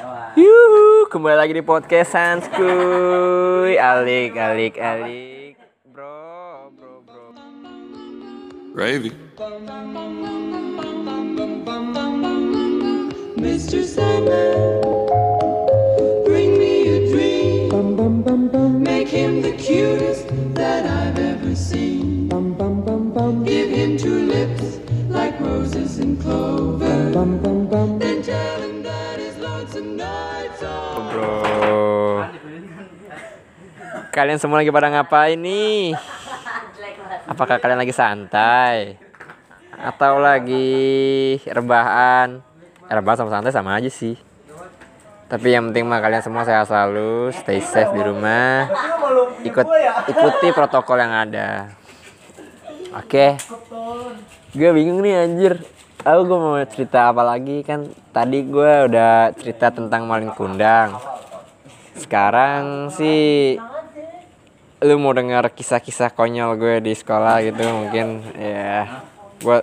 Yuhu, kembali lagi di podcast Sanskuy. Alik, alik, alik. Bro, bro, bro. Gravy. Mr. Sandman, bring me a dream. Make him the cutest that I've ever seen. Give him two lips like roses and clover. Bro. Kalian semua lagi pada ngapain nih? Apakah kalian lagi santai? Atau lagi rebahan? Eh, Rebahan sama santai sama aja sih. Tapi yang penting mah kalian semua sehat selalu, stay safe di rumah. Ikut ikuti protokol yang ada. Oke. Gue bingung nih anjir. Aku gue mau cerita apa lagi? Kan tadi gue udah cerita tentang maling kundang. Sekarang sih lu mau dengar kisah-kisah konyol gue di sekolah gitu mungkin ya. Gue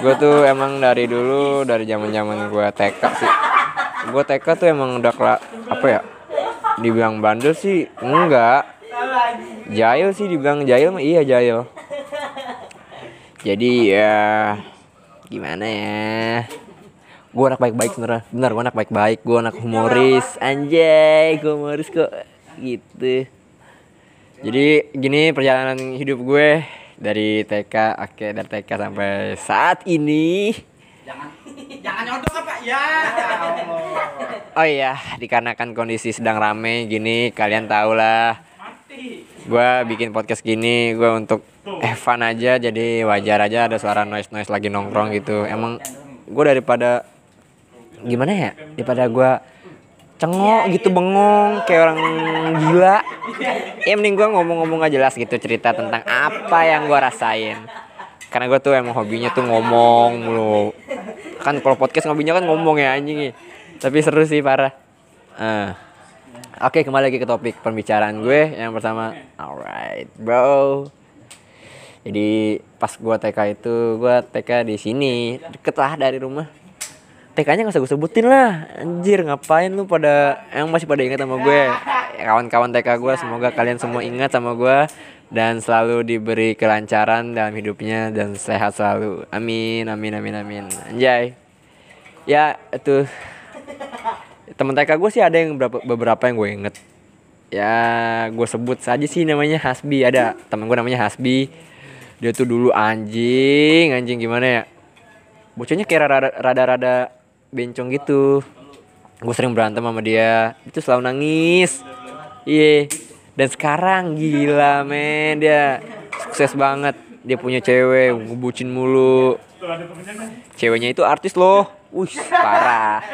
gue tuh emang dari dulu dari zaman zaman gue TK sih. Gue TK tuh emang udah kela apa ya dibilang bandel sih enggak. Jahil sih dibilang jahil iya jahil jadi ya gimana ya? Gue anak baik-baik sebenarnya bener gue anak baik-baik gue anak humoris. Anjay gue humoris kok gitu. Jadi gini perjalanan hidup gue dari TK oke dari TK sampai saat ini. Jangan nyodok apa ya. oh iya dikarenakan kondisi sedang rame gini kalian tau lah Mati. Gue bikin podcast gini gue untuk eh fun aja jadi wajar aja ada suara noise noise lagi nongkrong gitu. Emang gue daripada gimana ya daripada gue cengok gitu bengong kayak orang gila. Ya mending gue ngomong-ngomong gak jelas gitu cerita tentang apa yang gue rasain. Karena gue tuh emang hobinya tuh ngomong mulu. Kan kalau podcast hobinya kan ngomong ya anjing. Tapi seru sih parah. Ah. Oke kembali lagi ke topik pembicaraan gue yang pertama. Alright bro. Jadi pas gue TK itu gue TK di sini deket lah dari rumah. TK-nya gak usah gue sebutin lah. Anjir ngapain lu pada yang masih pada ingat sama gue? Ya, kawan-kawan TK gue semoga kalian semua ingat sama gue dan selalu diberi kelancaran dalam hidupnya dan sehat selalu. Amin amin amin amin. Anjay. Ya itu temen TK gue sih ada yang beberapa, beberapa yang gue inget. Ya gue sebut saja sih namanya Hasbi. Ada temen gue namanya Hasbi. Dia tuh dulu anjing anjing gimana ya? Bocahnya kayak rada- rada-rada bencong gitu. Gue sering berantem sama dia. Itu selalu nangis. Iya. Dan sekarang gila men. Dia sukses banget. Dia punya cewek ngebucin mulu. Ceweknya itu artis loh Wih parah.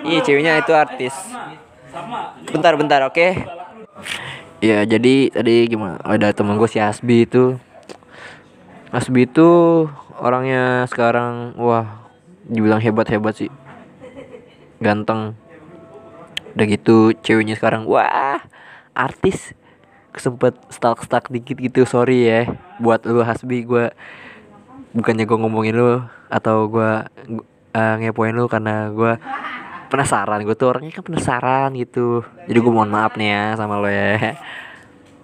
Iya ceweknya itu artis. Bentar bentar oke? Ya jadi tadi gimana? Ada temen gue si Asbi itu. Asbi itu orangnya sekarang Wah dibilang hebat-hebat sih. Ganteng. Udah gitu ceweknya sekarang Wah artis. Kesempet stalk-stalk dikit gitu Sorry ya. Buat lu Hasbi gue Bukannya gue ngomongin lu Atau gue eh, ngepoin lu karena gue penasaran. Gue tuh orangnya kan penasaran gitu. Jadi gue mohon maaf nih ya sama lo ya.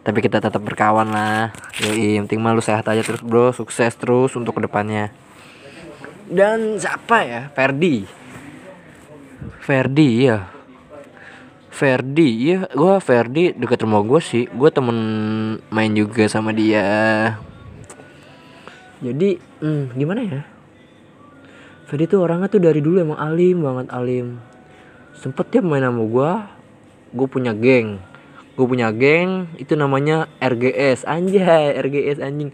Tapi kita tetap berkawan lah. Yoi, yang penting mah lu sehat aja terus bro. Sukses terus untuk ke depannya. Dan siapa ya? Ferdi. Ferdi ya Ferdi ya gue Ferdi deket rumah gue sih. Gue temen main juga sama dia. Jadi hmm, gimana ya Ferdi tuh orangnya tuh dari dulu emang alim banget alim. Sempet dia main sama gua gue punya geng. Gue punya geng itu namanya RGS anjay RGS anjing.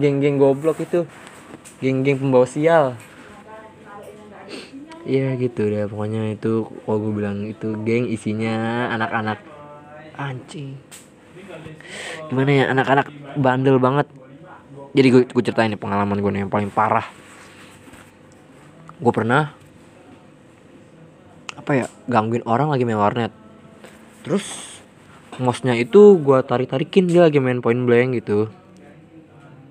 Geng-geng goblok itu. Geng-geng pembawa sial. Iya gitu deh pokoknya itu kalau gue bilang itu geng isinya anak-anak anjing. Gimana ya anak-anak bandel banget. Jadi gue, gue ceritain nih pengalaman gue nih yang paling parah gue pernah apa ya gangguin orang lagi main warnet. Terus mosnya itu gue tarik tarikin dia lagi main point blank gitu.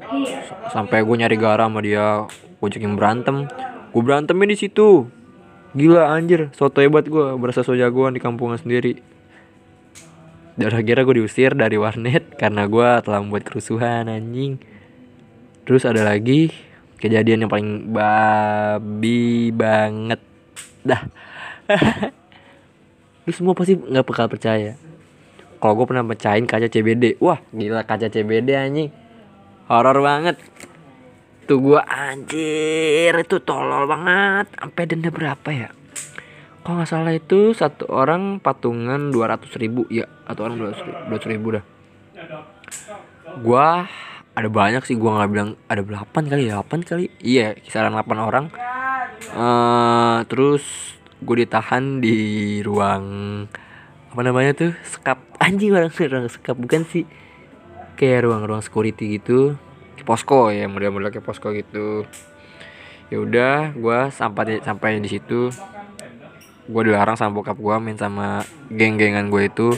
S- sampai gue nyari gara sama dia gue ajakin berantem. Gue berantemin di situ. Gila anjir soto hebat gue berasa so jagoan di kampungan sendiri. Dan akhirnya gue diusir dari warnet karena gue telah membuat kerusuhan anjing. Terus ada lagi kejadian yang paling babi banget. Dah. Lu semua pasti nggak bakal percaya. Kalau gue pernah pecahin kaca CBD wah gila kaca CBD anjing. Horor banget. Tuh gua anjir itu tolol banget. Sampai denda berapa ya? Kalau nggak salah itu satu orang patungan 200 ribu. Ya atau orang 200 ribu, ribu dah. Gua ada banyak sih gua nggak bilang ada 8 kali 8 kali. Iya kisaran 8 orang. Eh terus gue ditahan di ruang apa namanya tuh sekap. Anjing orang ruang sekap. Bukan sih kayak ruang-ruang security gitu. Posko ya model-model kayak posko gitu. Ya udah gue sampai sampai di situ. Gue dilarang sama bokap gue main sama geng-gengan gue itu.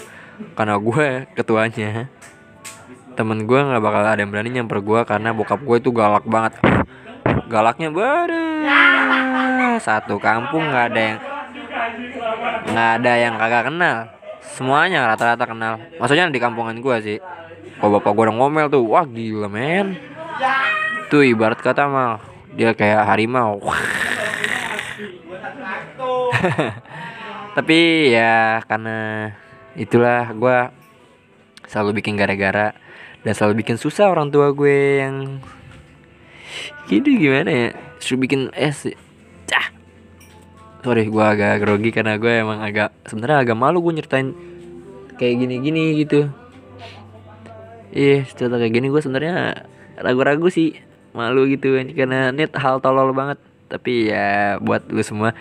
Karena gue ketuanya temen gue nggak bakal ada yang berani nyamper gue karena bokap gue itu galak banget. Galaknya pada satu kampung nggak ada yang nggak ada yang kagak kenal. Semuanya rata-rata kenal. Maksudnya di kampungan gue sih. Kalau bapak gue udah ngomel tuh wah gila men. Tuh ibarat kata mah dia kayak harimau. Tapi ya karena itulah gue selalu bikin gara-gara dan selalu bikin susah orang tua gue yang gini gimana ya? Suruh bikin es cah. Sorry gue agak grogi karena gue emang agak sebenarnya agak malu gue nyeritain kayak gini-gini gitu. Iya cerita kayak gini gue sebenarnya ragu-ragu sih malu gitu karena ini hal tolol banget. Tapi ya buat lu semua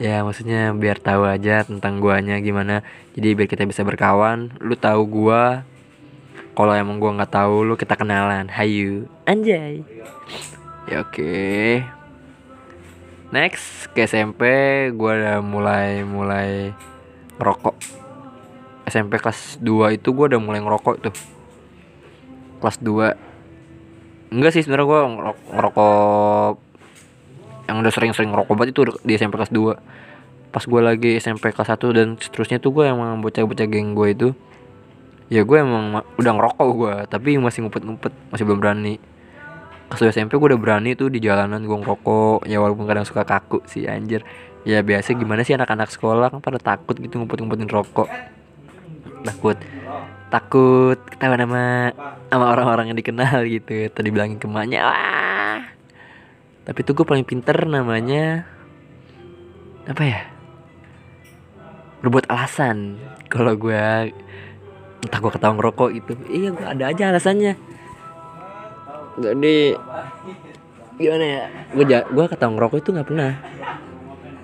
ya maksudnya biar tahu aja tentang guanya gimana. Jadi biar kita bisa berkawan lu tahu gua kalau emang gua nggak tahu lu kita kenalan. Hayu anjay. Ya oke. Next ke SMP gua udah mulai mulai ngerokok. SMP kelas 2 itu gua udah mulai ngerokok tuh. Kelas 2 enggak sih sebenarnya gua ngerok- ngerokok. Yang udah sering-sering ngerokok banget itu di SMP kelas 2 pas gue lagi SMP kelas 1 dan seterusnya tuh gue emang bocah-bocah geng gue itu ya gue emang ma- udah ngerokok gue tapi masih ngumpet-ngumpet masih belum berani. 2 SMP gue udah berani tuh di jalanan gue ngerokok. Ya walaupun kadang suka kaku sih anjir. Ya biasa gimana sih anak-anak sekolah? Kan pada takut gitu ngumpet-ngumpetin rokok. Takut. Takut ketahuan sama sama orang-orang yang dikenal gitu. Tadi bilangin ke emaknya wah! Tapi tuh gue paling pinter namanya apa ya? Berbuat alasan. Kalau gue entah gue ketawa ngerokok gitu. Iya gue ada aja alasannya. Jadi gimana ya? Gue ja gue ketawa ngerokok itu nggak pernah.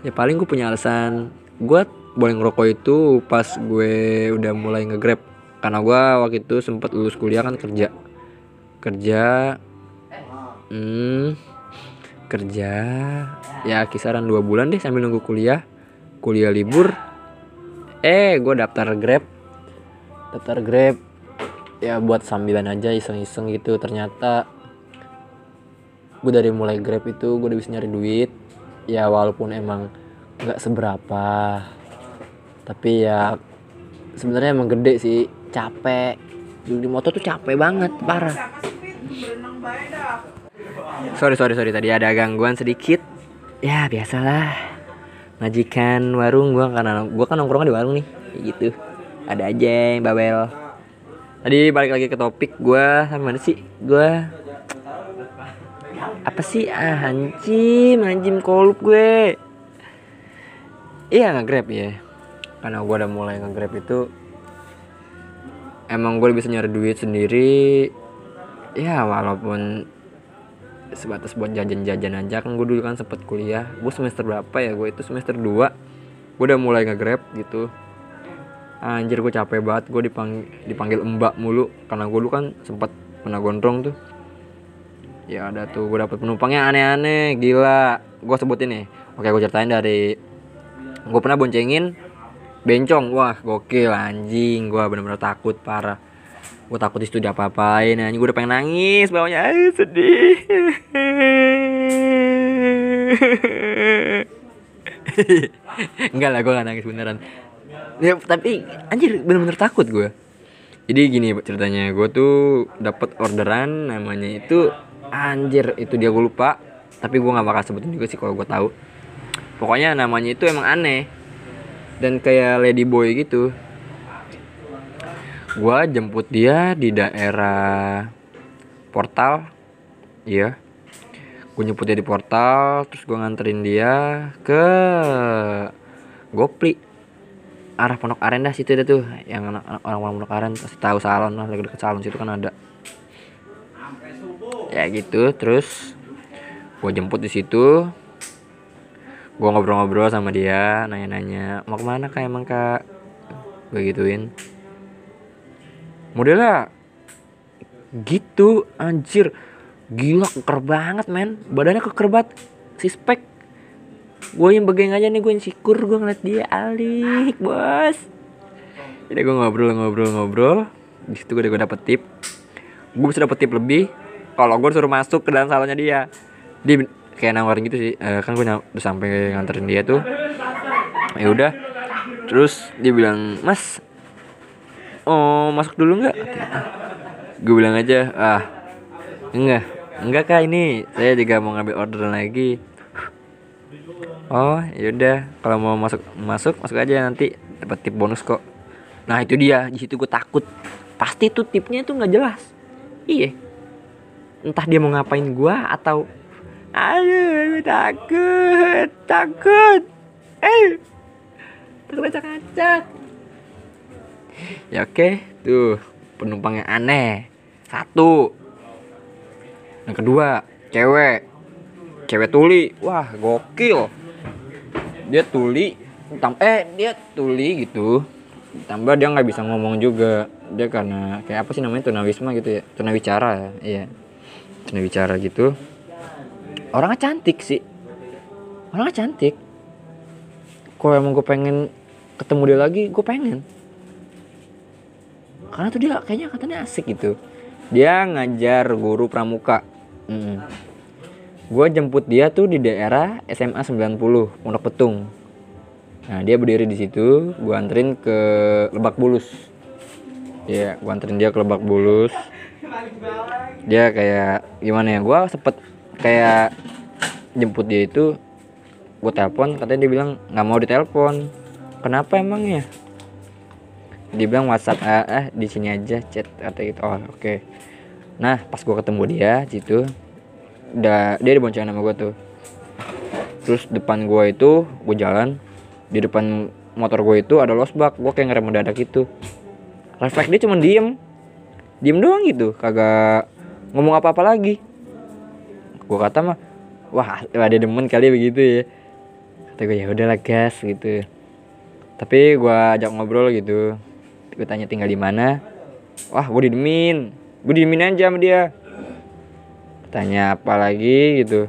Ya paling gue punya alasan gue boleh ngerokok itu pas gue udah mulai ngegrab. Karena gue waktu itu sempat lulus kuliah kan kerja. Kerja hmm, kerja ya kisaran dua bulan deh sambil nunggu kuliah. Kuliah libur. Eh gue daftar grab daftar grab ya buat sambilan aja iseng-iseng gitu. Ternyata gue dari mulai grab itu gue udah bisa nyari duit. Ya walaupun emang nggak seberapa. Tapi ya sebenarnya emang gede sih. Capek. Duduk di motor tuh capek banget parah. Sorry sorry sorry. Tadi ada gangguan sedikit. Ya biasalah. Majikan warung gua karena gua kan nongkrong di warung nih. Gitu ada aja yang babel tadi balik lagi ke topik gua sampai mana sih gua? Apa sih? Ah anjim anjim kolup gue. Iya nge-grab ya. Karena gua udah mulai nge-grab itu emang gue bisa nyari duit sendiri. Ya walaupun sebatas buat jajan-jajan aja. Kan gue dulu kan sempet kuliah. Gue semester berapa ya? Gue itu semester 2 gue udah mulai nge-grab gitu anjir gue capek banget. Gue dipanggil, dipanggil mbak mulu. Karena gue dulu kan sempet pernah gondrong tuh. Ya ada tuh gue dapet penumpangnya aneh-aneh. Gila. Gue sebutin nih oke gue ceritain dari gue pernah boncengin bencong. Wah gokil anjing. Gue bener-bener takut parah. Gue takut di situ diapa-apain anjing. Gue udah pengen nangis bawahnya. Aduh, sedih. Enggak lah gue gak nangis beneran ya tapi anjir bener-bener takut gue jadi gini ceritanya. Gue tuh dapat orderan namanya itu anjir itu dia gue lupa. Tapi gue nggak bakal sebutin juga sih kalau gue tahu. Pokoknya namanya itu emang aneh. Dan kayak lady boy gitu. Gue jemput dia di daerah portal. Iya. Gue jemput dia di portal terus gue nganterin dia ke Gopli arah Pondok Aren dah situ ada tuh yang anak anak orang Pondok Aren pasti tahu salon lah deket salon situ kan ada. Ya gitu terus gue jemput di situ. Gue ngobrol-ngobrol sama dia nanya-nanya mau ke mana kak? Emang kak? Gue gituin. Modelnya gitu anjir. Gila keker banget men. Badannya keker banget si spek gue yang bagian aja nih gue yang syukur gue ngeliat dia alik bos. Jadi gue ngobrol ngobrol ngobrol. Di situ gue dapet tip. Gue bisa dapet tip lebih kalau gue suruh masuk ke dalam salonnya dia. Dia kayak nawarin gitu sih. Eh, kan gue udah sampai nganterin dia tuh. Ya udah. Terus dia bilang mas oh masuk dulu nggak? Gue bilang aja ah enggak. Enggak kak. Ini saya juga mau ngambil order lagi oh yaudah kalau mau masuk masuk masuk aja nanti. Dapat tip bonus kok. Nah itu dia. Di situ gue takut. Pasti tuh tipnya tuh nggak jelas. Iya. Entah dia mau ngapain gua atau aduh gue takut. Takut. Eh. Takut acak-acak ya oke. Tuh penumpangnya aneh. Satu. Yang kedua cewek. Cewek tuli. Wah gokil dia tuli tam eh dia tuli gitu. Tambah dia nggak bisa ngomong juga. Dia karena kayak apa sih namanya tunawisma gitu ya tunawicara ya iya. Tunawicara gitu. Orangnya cantik sih. Orangnya cantik. Kalau emang gue pengen ketemu dia lagi gue pengen. Karena tuh dia kayaknya katanya asik gitu. Dia ngajar guru pramuka. Mm. Gue jemput dia tuh di daerah SMA 90 Pondok Petung. Nah dia berdiri di situ gue anterin ke Lebak Bulus. Ya gue anterin dia ke Lebak Bulus. Dia kayak gimana ya gue sempet kayak jemput dia itu gue telepon katanya dia bilang nggak mau ditelepon. Kenapa emangnya dia bilang WhatsApp eh, eh di sini aja chat kata gitu. Oh oke. Nah pas gue ketemu dia situ udah dia diboncengin sama gue tuh. Terus depan gue itu gue jalan di depan motor gue itu ada losbak gue kayak ngerem mendadak gitu. Refleks dia cuma diem. Diem doang gitu kagak ngomong apa apa lagi. Gue kata mah wah ada demen kali begitu ya. Kata gue ya udahlah gas gitu. Tapi gue ajak ngobrol gitu. Gue tanya tinggal di mana? Wah gue didemin. Gue didemin aja sama dia tanya apa lagi gitu.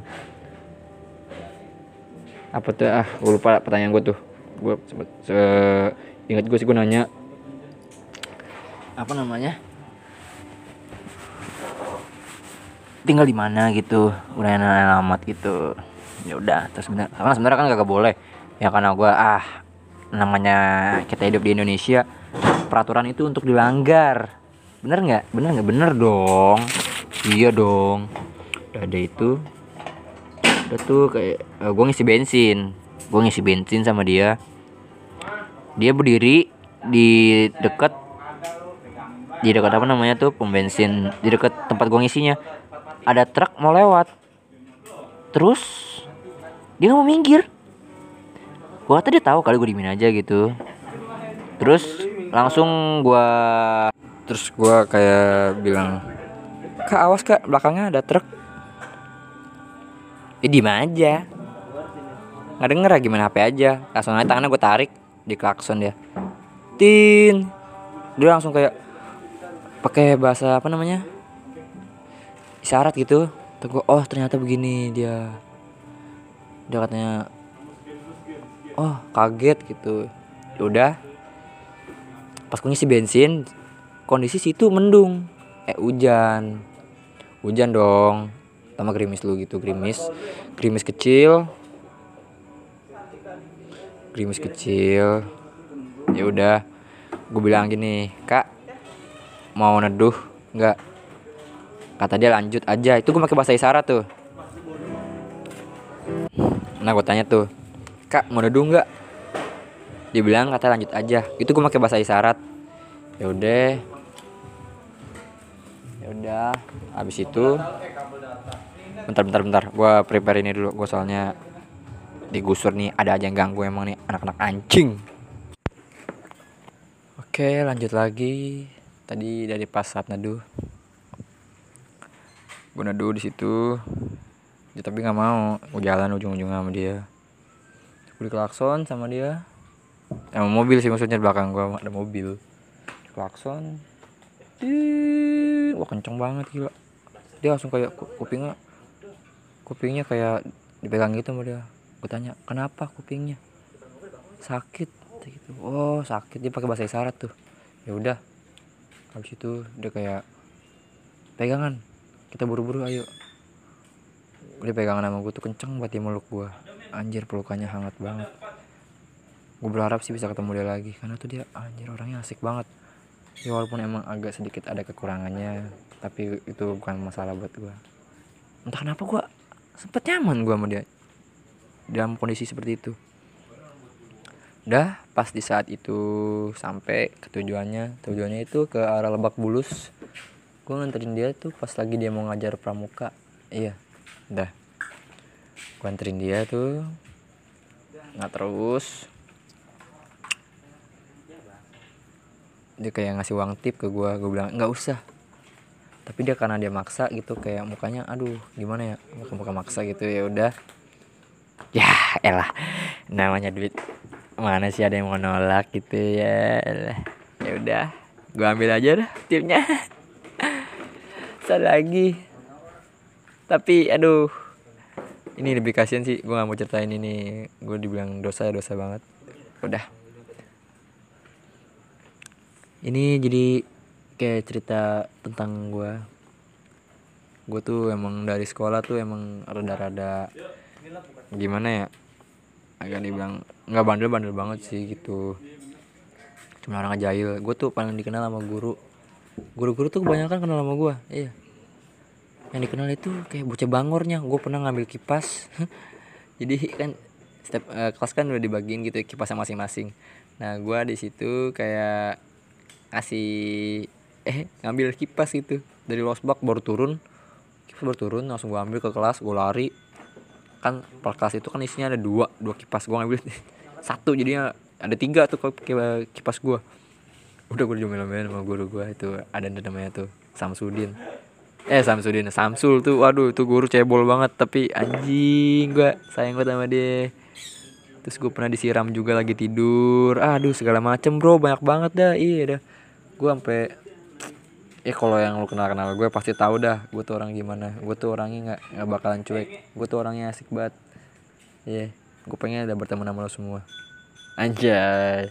Apa tuh? Ah gue lupa pertanyaan gue tuh. Gue sempet se ingat gue sih gue nanya. Apa namanya? Tinggal di mana gitu? Udah alamat gitu. Ya udah terus bener karena sebenarnya kan gak boleh. Ya karena gue ah namanya kita hidup di Indonesia peraturan itu untuk dilanggar. Bener nggak? Bener nggak? Bener dong. Iya dong ada itu. Udah tuh kayak uh, gue ngisi bensin. Gue ngisi bensin sama dia. Dia berdiri di dekat di dekat apa namanya tuh pom bensin. Di dekat tempat gue ngisinya. Ada truk mau lewat. Terus dia mau minggir. Gua kata dia tahu kali gue dimin aja gitu. Terus langsung gua terus gua kayak bilang kak awas kak belakangnya ada truk ya diem aja. Nggak denger ya gimana HP aja. Langsung aja tangannya gue tarik di klakson dia. Tin. Dia langsung kayak pakai bahasa apa namanya? Isyarat gitu. Tuh gua, oh ternyata begini dia. Dia katanya oh kaget gitu. Ya udah. Pas gue ngisi bensin kondisi situ mendung. Eh hujan. Hujan dong sama gerimis lu gitu. Gerimis gerimis kecil. Gerimis kecil. Ya udah gue bilang gini kak mau neduh nggak? Kata dia lanjut aja. Itu gue pakai bahasa isyarat tuh. Nah gue tanya tuh kak mau neduh nggak? Dia bilang kata lanjut aja. Itu gue pakai bahasa isyarat. Ya udah. Ya udah habis itu bentar bentar bentar. Gue prepare ini dulu. Gue soalnya digusur nih. Ada aja yang ganggu emang nih anak-anak anjing. Oke lanjut lagi. Tadi dari pas saat neduh gue neduh di situ. Ya, tapi nggak mau. Gue jalan ujung-ujung sama dia. Gue klakson sama dia. Sama mobil sih maksudnya di belakang gue ada mobil. Klakson wah kenceng banget gila. Dia langsung kayak ku- kupingnya kupingnya kayak dipegang gitu sama dia. Gue tanya kenapa kupingnya? Sakit gitu. Oh sakit. Dia pakai bahasa isyarat tuh. Ya udah. Habis itu dia kayak pegangan kita buru-buru ayo. Dia pegangan sama gue tuh kenceng banget dia meluk gue anjir pelukannya hangat banget. Gue berharap sih bisa ketemu dia lagi karena tuh dia anjir orangnya asik banget. Ya walaupun emang agak sedikit ada kekurangannya tapi itu bukan masalah buat gue entah kenapa gue sempet nyaman gue sama dia. Dalam kondisi seperti itu. Udah pas di saat itu sampai ke tujuannya itu ke arah Lebak Bulus. Gue nganterin dia tuh pas lagi dia mau ngajar pramuka. Iya udah gue anterin dia tuh. Nggak terus. Dia kayak ngasih uang tip ke gue gue bilang nggak usah tapi dia karena dia maksa gitu kayak mukanya aduh gimana ya? Muka muka maksa gitu ya udah. Ya elah. Namanya duit mana sih ada yang mau nolak gitu ya? Ya udah gue ambil aja dah tipnya. Satu lagi. Tapi aduh ini lebih kasihan sih gue nggak mau ceritain ini. Gue dibilang dosa dosa banget. Udah. Ini jadi kayak cerita tentang gue gue tuh emang dari sekolah tuh emang rada-rada gimana ya agak dibilang nggak bandel-bandel banget sih gitu. Cuma orang jahil gue tuh paling dikenal sama guru. Guru-guru tuh kebanyakan kenal sama gue iya. Yang dikenal itu kayak bocah bangornya. Gue pernah ngambil kipas. Jadi kan setiap eh, kelas kan udah dibagiin gitu kipasnya masing-masing. Nah gue di situ kayak ngasih eh ngambil kipas gitu dari losbak baru turun. Kipas baru turun langsung gue ambil ke kelas gue lari. Kan per kelas itu kan isinya ada dua dua kipas gue ngambil. Satu jadinya ada tiga tuh ki- ki- kipas gue udah gue diomelin sama guru gue itu ada namanya tuh Samsudin. Eh Samsudin Samsul tuh waduh itu guru cebol banget tapi anjing gue sayang banget sama dia. Terus gue pernah disiram juga lagi tidur. Aduh segala macem bro banyak banget dah iya dah. Gue sampai ya kalau yang lu kenal kenal gue pasti tahu dah gue tuh orang gimana. Gue tuh orangnya nggak nggak bakalan cuek. Gue tuh orangnya asik banget. Iya gue pengen ada berteman sama lo semua. Anjay.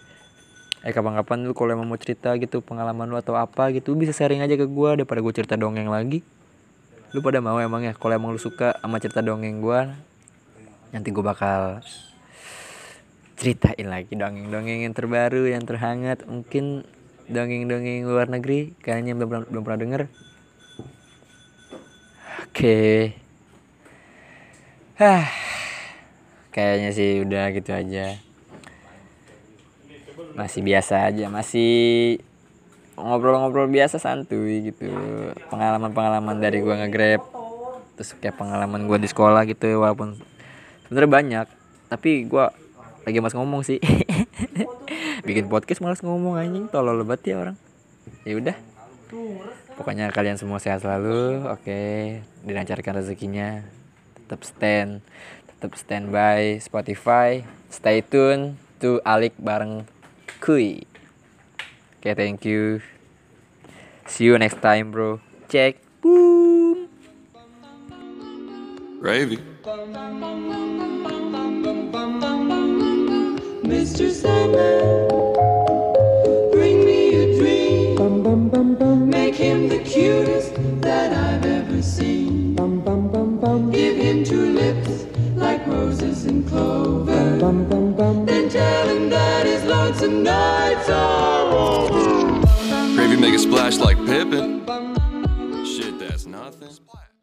Eh kapan-kapan lu kalau emang mau cerita gitu pengalaman lu atau apa gitu bisa sharing aja ke gue daripada gue cerita dongeng lagi. Lu pada mau emangnya? Kalau emang lu suka sama cerita dongeng gue nanti gue bakal ceritain lagi dongeng-dongeng yang terbaru yang terhangat. Mungkin dongeng-dongeng luar negeri kayaknya belum belum pernah denger. Oke. Hah, kayaknya sih udah gitu aja. Masih biasa aja masih ngobrol-ngobrol biasa santuy gitu. Pengalaman-pengalaman dari gua nge-grab terus kayak pengalaman gua di sekolah gitu walaupun sebenarnya banyak tapi gua lagi mas ngomong sih bikin podcast malas ngomong anjing. Tolol lebat ya orang. Ya udah. Pokoknya kalian semua sehat selalu. Oke. Dilancarkan rezekinya. Tetap stand. Tetap standby Spotify. Stay tune to Alik bareng Kui. Oke thank you. See you next time bro. Check. Boom. Gravy. Mr. Sandman, bring me a dream. Make him the cutest that I've ever seen. Give him two lips like roses and clover. Then tell and that his lonesome nights are over. Gravy make a splash like Pippin. Shit, that's nothing.